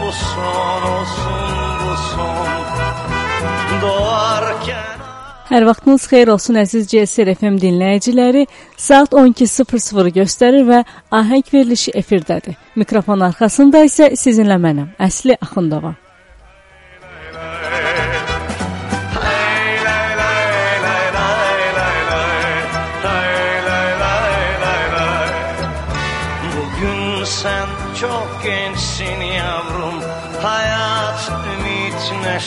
bu son olsun bu son Doğarken Hər vaxtınız xeyir olsun əziz CSR FM dinləyiciləri. Saat 12:00 göstərir və ahəng verilişi efirdədir. Mikrofon arxasında isə sizinlə mənəm, Əsli Axundova.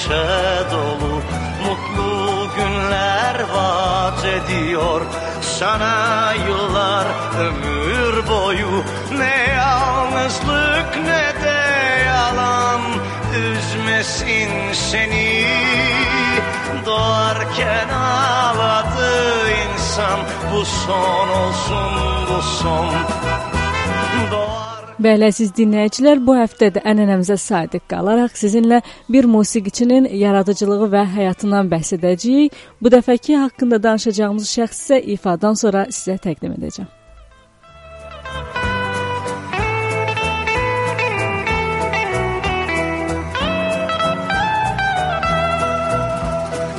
Neşe dolu Mutlu günler vaat ediyor. Sana yıllar ömür boyu Ne yalnızlık ne de yalan Üzmesin seni. Doğarken ağladı insan Bu son olsun bu son Bəli, əziz dinləyicilər, bu həftə də ənənəmizə sadiq qalaraq sizinlə bir musiqiçinin yaradıcılığı və həyatından bəhs edəcəyik. Bu dəfəki haqqında danışacağımız şəxs isə ifadan sonra sizə təqdim edəcəm.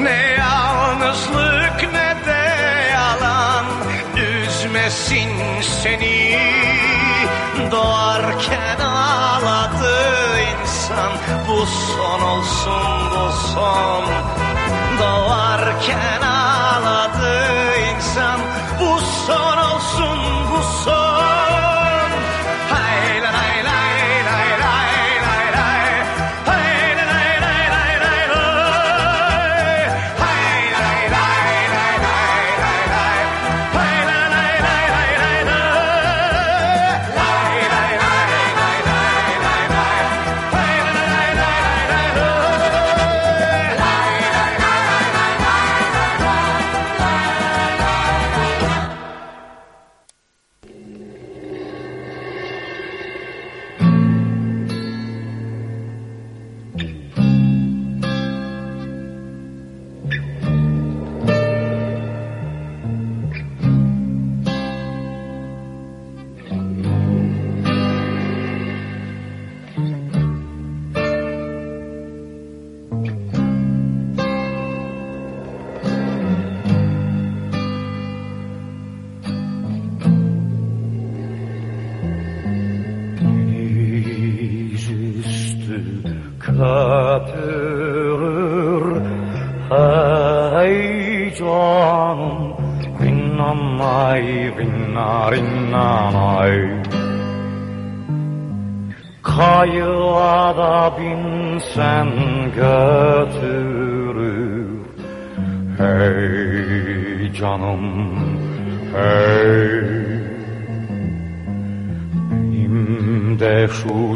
Ne yalnızlık ne de yalan Üzmesin seni Son olsun bu son. Doğarken ağladı insan. Bu son olsun bu son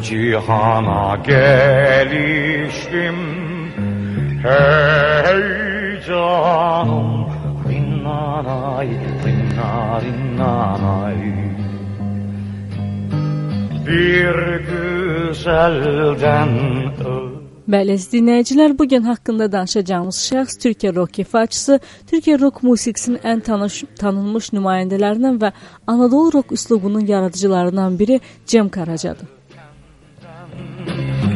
cihana gelişim Hey canım Rinnanay, rinna rinnanay Bir güzelden Bəli, dinləyicilər, bu gün danışacağımız şəxs Türkiyə rock ifaçısı, Türkiyə rock musiqisinin ən tanış, tanınmış nümayəndələrindən və Anadolu rock üslubunun yaradıcılarından biri Cem Karacadır.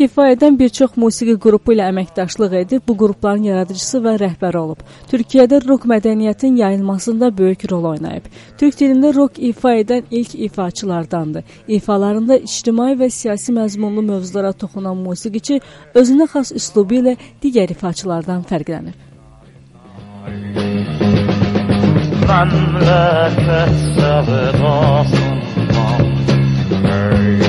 ifa edən bir çox musiqi qrupu ilə əməkdaşlıq edib, bu qrupların yaradıcısı və rəhbəri olub. Türkiyədə rock mədəniyyətin yayılmasında böyük rol oynayıb. Türk dilində rock ifa edən ilk ifaçılardandır. İfalarında ictimai və siyasi məzmunlu mövzulara toxunan musiqiçi özünə xas üslubu ilə digər ifaçılardan fərqlənir. Memleket sevdasından Hey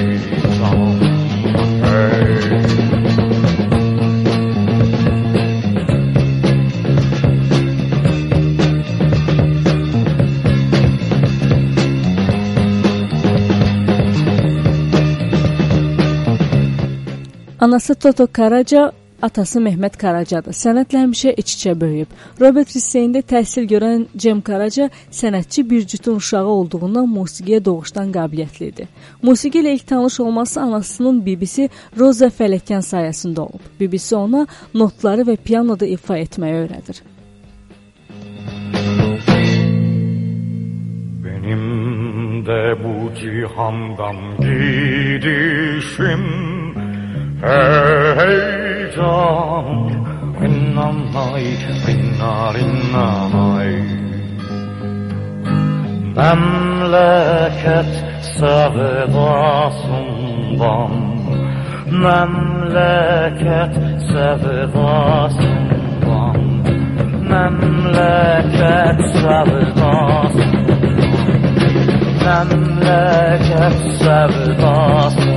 Anası Toto Karaca Atası Mehmet Karacadır. Sənətlə həmişə iç-içə böyüyüb. Robert Hüseyndə təhsil görən Cem Karaca sənətçi bir cütün uşağı olduğundan musiqiyə doğuşdan qabiliyyətli idi. Musiqi ilə ilk tanış olması anasının bibisi Roza Fələkyan sayəsində olub. Bibisi ona notları və pianoda ifa etməyi öyrədir. Benim de bu cihandan gidişim heyecan Rinnanay, rinna rinnanay Memleket sevdasından Memleket sevdasından Memleket sevdasından Memleket sevdasından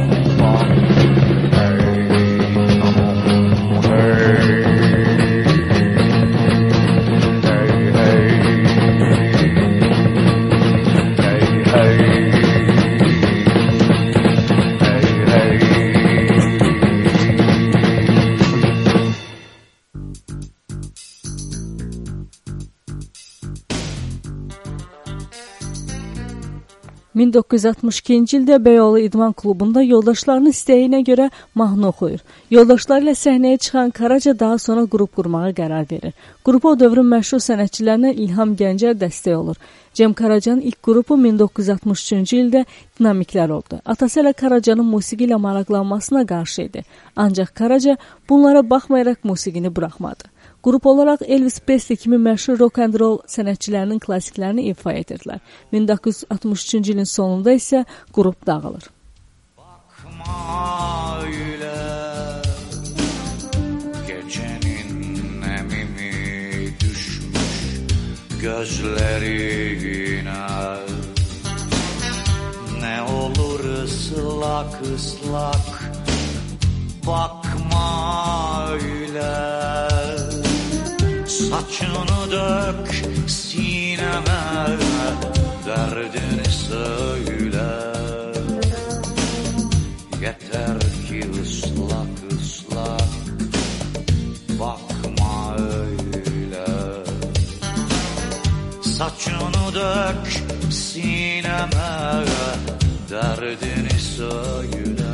1962-ci ildə Beyoğlu İdman klubunda yoldaşlarının istəyinə görə mahnı oxuyur. Yoldaşları ilə səhnəyə çıxan Karaca daha sonra qrup qurmağa qərar verir. Qrupa o dövrün məşhur sənətçilərindən İlham Gəncər dəstək olur. Cem Karacanın ilk qrupu 1963-cü ildə Dinamiklər oldu. Atası ilə Karacanın musiqi ilə maraqlanmasına qarşı idi. Ancaq Karaca bunlara baxmayaraq musiqini buraxmadı. Qrup olaraq Elvis Presley kimi məşhur rock and roll sənətçilərinin klassiklərini ifa edirdilər. 1963-cü ilin sonunda isə qrup dağılır. Bakma öyle olur ıslak ıslak Bakma öyle Saçını dök sineme Derdini söyle. Yeter ki ıslak ıslak Bakma öyle. Saçını dök sineme Derdini söyle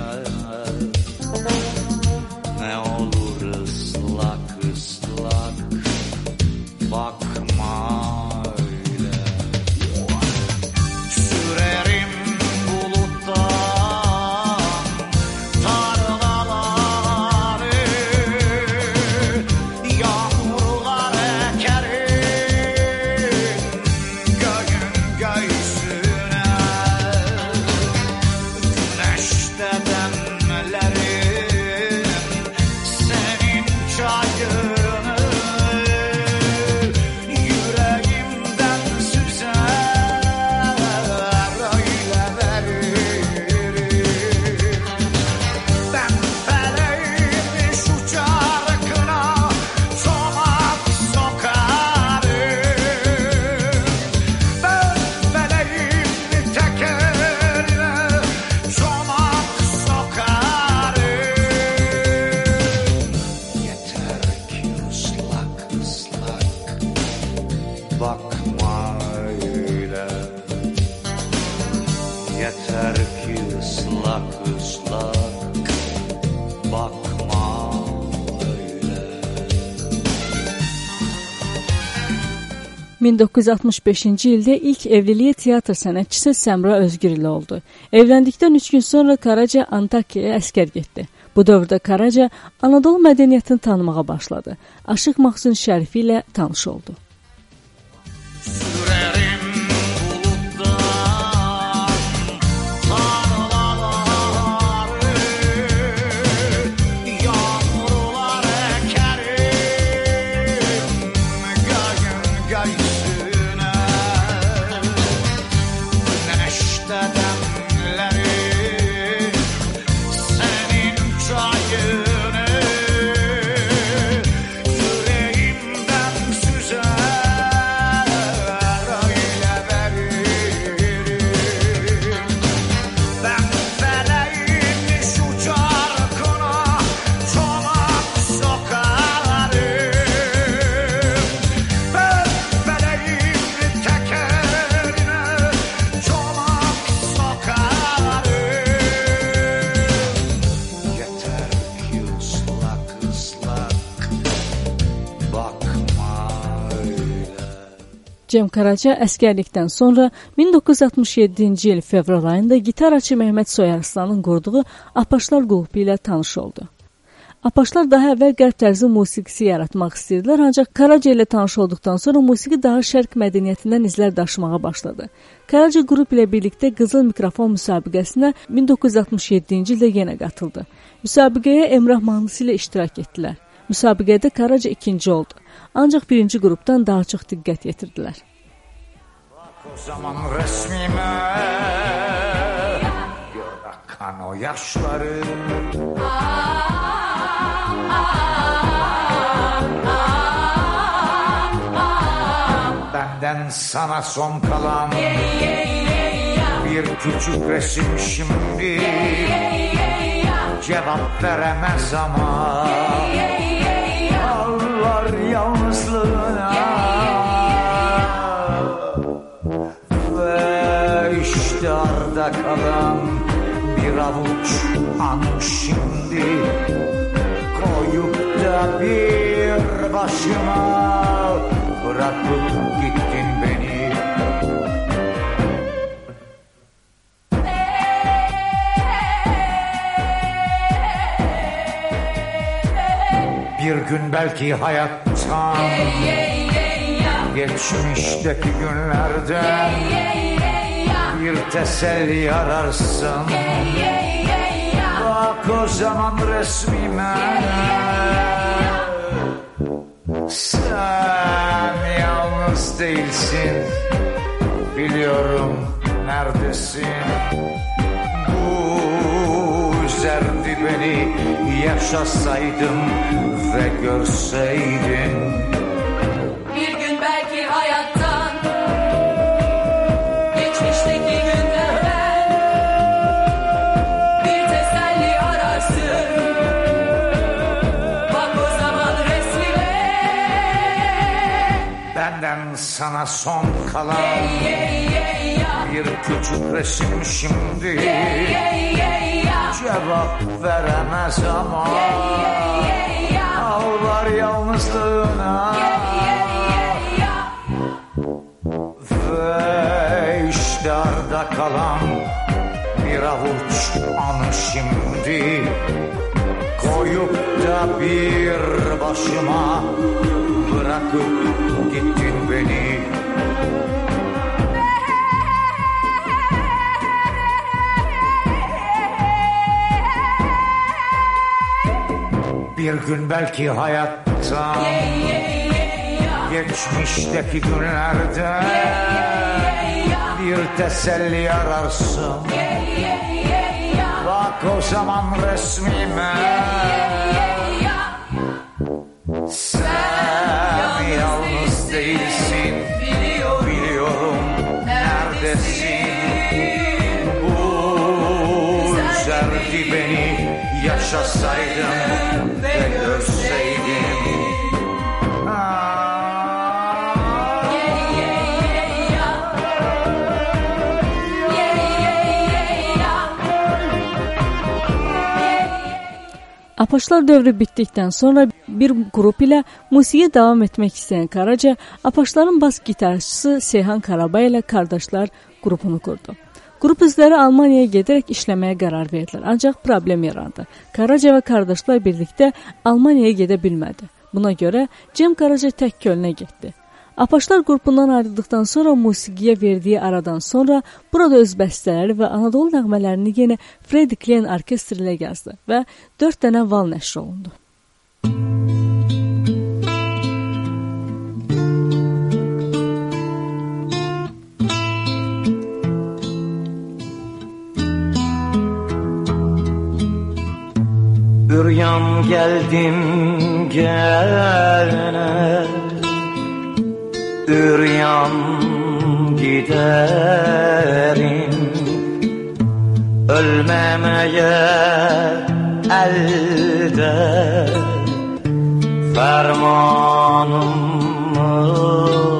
1965-ci ildə ilk evliliyi teatr sənətçisi Səmra Özgür ilə oldu. Evləndikdən 3 gün sonra Karaca Antakyaya əskər getdi. Bu dövrdə Karaca Anadolu mədəniyyətini tanımağa başladı. Aşıq Mahsun Şərifi ilə tanış oldu. Sürerim Cem Karaca əskərlikdən sonra 1967-ci il fevral ayında gitarçı Mehmet Soyarslanın qurduğu Apaşlar qrupu ilə tanış oldu. Apaşlar daha əvvəl qərb tərzi musiqisi yaratmaq istəyirdilər, ancaq Karaca ilə tanış olduqdan sonra musiqi daha şərq mədəniyyətindən izlər daşımağa başladı. Karaca qrup ilə birlikdə Qızıl Mikrofon müsabiqəsinə 1967-ci ildə yenə qatıldı. Müsabiqəyə Emrah mahnısı ilə iştirak etdilər. Müsabiqədə Karaca ikinci oldu. Ancaq birinci qrupdan daha çox diqqət yetirdilər. O zaman resmime gör akan o yaşları. Benden sana son kalan bir küçük resim şimdi. Cevap veremez ama. Ağlar kalan bir avuç an şimdi. Koyup da bir başıma bırakıp gittin beni. Bir gün belki hayattan Geçmişteki günlerden Bir teselli ararsın Bak o zaman resmime. Sen yalnız değilsin. Biliyorum neredesin. Bu üzerdi beni Yaşasaydım ve görseydin sana son kalan Bir küçük resim şimdi. Cevap veremez ama Ağlar yalnızlığına. Ve işte arda kalan Bir avuç anı şimdi. Koyup da bir başıma Bırakıp gittin beni. Bir gün belki hayattan Geçmişteki günlerde Bir teselli ararsın. Bak o zaman resmime yaşasaydım ve görseydim Apaçlar devri bittikten sonra bir grup ile musikiye devam etmek isteyen Karaca, Apaçların bas gitarçısı Seyhan Karabay ile Kardeşler grubunu kurdu. Qrup üzvləri Almaniyaya gedərək işləməyə qərar verdilər, ancaq problem yarandı. Karaca və qardaşlar birlikdə Almaniyaya gedə bilmədi. Buna görə Cem Karaca tək Kölnə getdi. Apaşlar qrupundan ayrıldıqdan sonra musiqiyə verdiyi aradan sonra burada öz bəstələri və Anadolu nəğmələrini yenə Freddie Klein orkestri ilə yazdı və 4 dənə val nəşr olundu. Büryan geldim gene Üryan giderim. Ölmemeye elde. Fermanım mı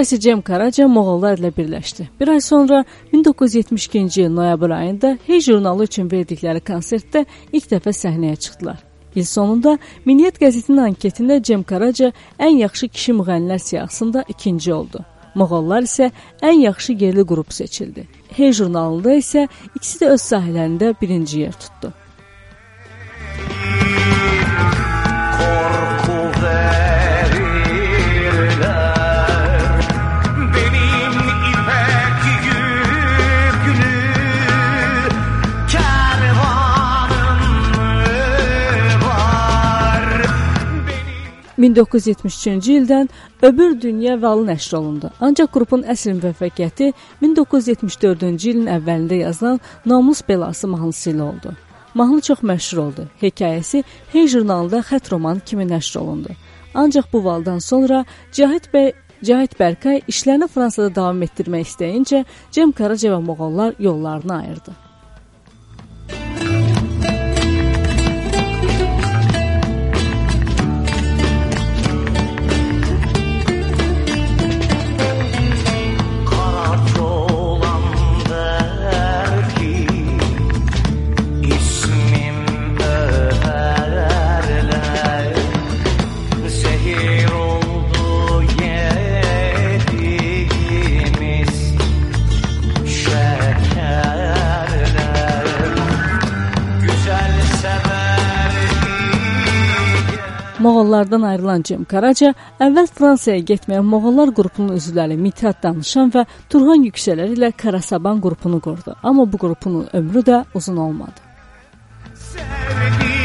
Sonra isə Cem Karaca Moğollar ilə birləşdi. Bir ay sonra 1972-ci il noyabr ayında Hey jurnalı üçün verdikləri konsertdə ilk dəfə səhnəyə çıxdılar. İl sonunda Milliyyət qəzetinin anketində Cem Karaca ən yaxşı kişi müğənnilər siyahısında ikinci oldu. Moğollar isə ən yaxşı yerli qrup seçildi. Hey jurnalında isə ikisi də öz sahələrində birinci yer tutdu. korku 1973-cü ildən Öbür Dünya Valı nəşr olundu. Ancaq qrupun əsl müvəffəqiyyəti 1974-cü ilin əvvəlində yazılan Namus belası mahnısı ilə oldu. Mahnı çox məşhur oldu. Hekayəsi Hey jurnalında xətt roman kimi nəşr olundu. Ancaq bu valdan sonra Cahit bəy Cahit Bərkay işlərini Fransada davam etdirmək istəyincə Cem Karaca və Moğollar yollarını ayırdı. Moğollardan ayrılan Cem Karaca əvvəl Fransaya getməyə Moğollar qrupunun üzvləri Mithat Danışan və Turhan Yüksələr ilə Karasaban qrupunu qurdu. Amma bu qrupun ömrü də uzun olmadı. Sevdiğim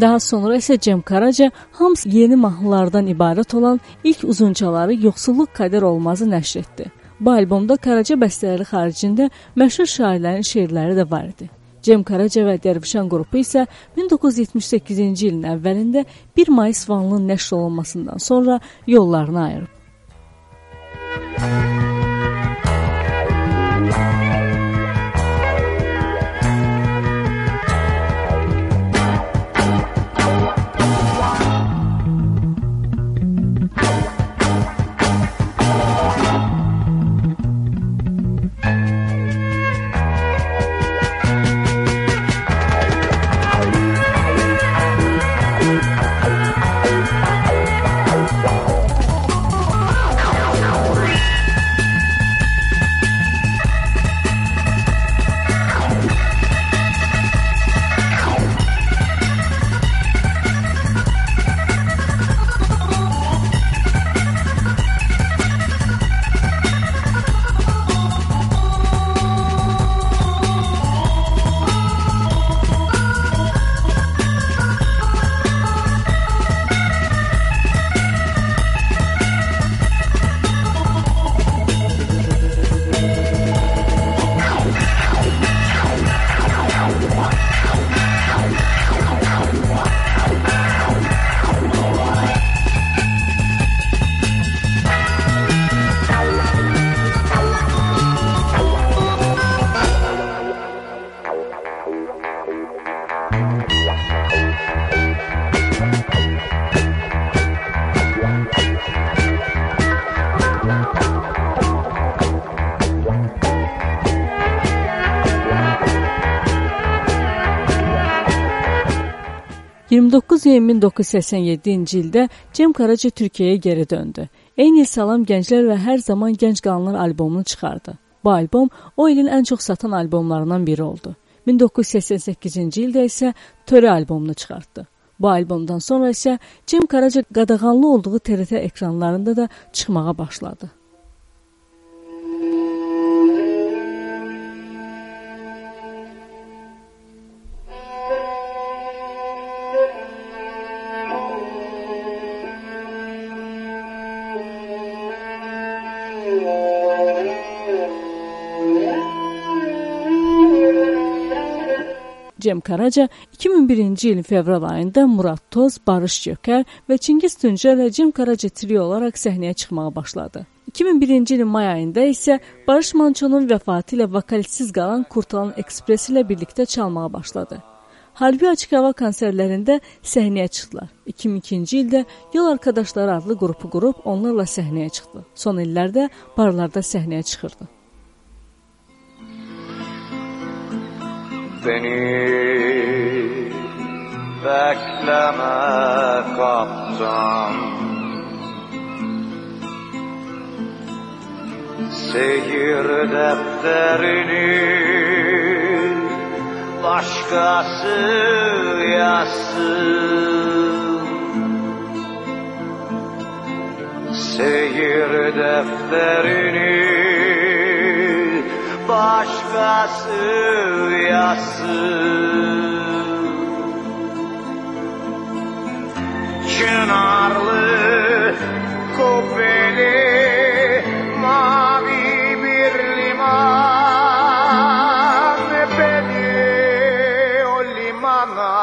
Daha sonra isə Cem Karaca hamısı yeni mahnılardan ibarət olan ilk uzunçaları Yoxsulluq qədər olmazı nəşr etdi. Bu albomda Karaca bəstələri xaricində məşhur şairlərin şeirləri də var idi. Cem Karaca və Dərvişan qrupu isə 1978-ci ilin əvvəlində 1 mayıs vanlının nəşr olunmasından sonra yollarını ayırıb. 29 iyun 1987-ci ildə Cem Karaca Türkiyəyə geri döndü. Eyni Salam Gənclər və Hər Zaman Gənc Qalanlar albomunu çıxardı. Bu albom o ilin ən çox satan albomlarından biri oldu. 1988-ci ildə isə Töre albomunu çıxartdı. Bu albomdan sonra isə Cem Karaca qadağanlı olduğu TRT ekranlarında da çıxmağa başladı. Cem Karaca 2001-ci ilin fevral ayında Murad Toz, Barış Gökər və Çingiz Tuncəllə Cem Karaca trio olaraq səhnəyə çıxmağa başladı. 2001-ci ilin may ayında isə Barış Mançonun vəfatı ilə vokalistsiz qalan Kurtalan Ekspres ilə birlikdə çalmağa başladı. Harbi açıq hava konsertlərində səhnəyə çıxdılar. 2002-ci ildə Yol Arkadaşları adlı qrupu qurub onlarla səhnəyə çıxdı. Son illərdə barlarda səhnəyə çıxırdı. Beni bekleme kaptan. Seyir defterini başkası yazsın. Seyir defterini başkası yazsın Çınarlı, kubbeli, mavi bir liman Beni o limana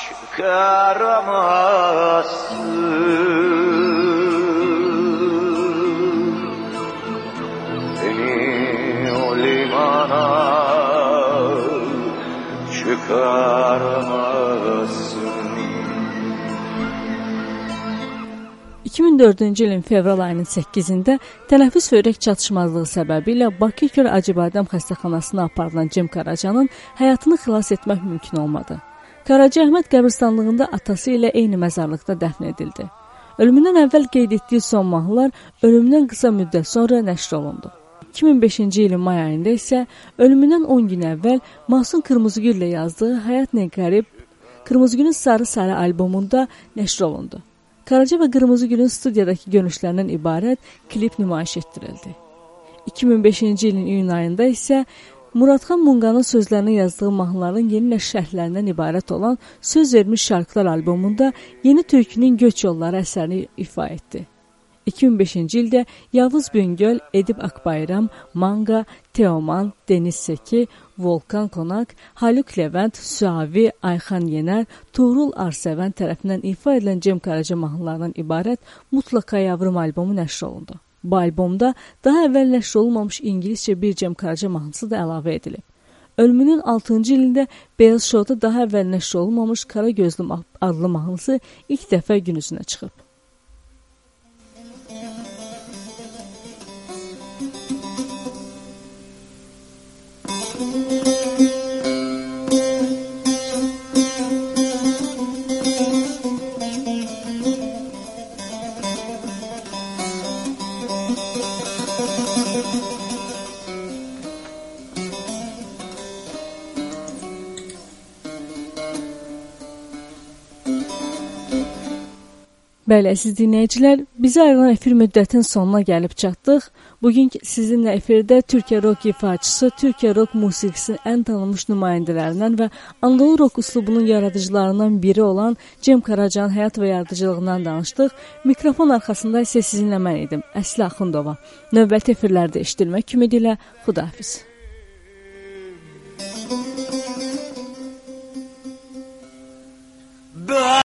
çıkaramazsın 2004-cü ilin fevral ayının 8-də tənəffüs förək çatışmazlığı səbəbilə Bakı Kör Acıbadəm xəstəxanasına aparılan Cem Karacanın həyatını xilas etmək mümkün olmadı. Karaca Əhməd qəbirstanlığında atası ilə eyni məzarlıqda dəfn edildi. Ölümündən əvvəl qeyd etdiyi son mahnılar ölümündən qısa müddət sonra nəşr olundu. 2005-ci ilin may ayında isə ölümündən 10 gün əvvəl Mahsun Qırmızıgüllə yazdığı Həyat nə qərib Qırmızıgülün Sarı Sarı albomunda nəşr olundu. Karaca və Qırmızıgülün studiyadakı görünüşlərindən ibarət klip nümayiş etdirildi. 2005-ci ilin iyun ayında isə Muradxan Munqanın sözlərinə yazdığı mahnıların yeni nəşr şərhlərindən ibarət olan Söz vermiş şarkılar albomunda Yeni Türkünün Göç Yolları əsərini ifa etdi. 2005-ci ildə Yavuz Büngöl, Edib Akbayram, Manga, Teoman, Deniz Seki, Volkan Konak, Haluk Levent, Suavi, Ayxan Yenər, Tuğrul Arsəvən tərəfindən ifa edilən Cem Karaca mahnılarından ibarət Mutlaqa Yavrum albomu nəşr olundu. Bu albomda daha əvvəl nəşr olunmamış ingiliscə bir Cem Karaca mahnısı da əlavə edilib. Ölümünün 6-cı ilində Beyaz Showda daha əvvəl nəşr olunmamış Qara Gözlüm adlı mahnısı ilk dəfə gün üzünə çıxıb. Bəli, əziz dinləyicilər, bizə ayrılan efir müddətinin sonuna gəlib çatdıq. Bu gün sizinlə efirdə Türkiyə rok ifaçısı, Türkiyə rok musiqisinin ən tanınmış nümayəndələrindən və Anadolu rok üslubunun yaradıcılarından biri olan Cem Karacanın həyat və yaradıcılığından danışdıq. Mikrofon arxasında isə sizinlə mən idim, Əsli Axundova. Növbəti efirlərdə eşidilmək ümidi ilə xudahafiz. Bye.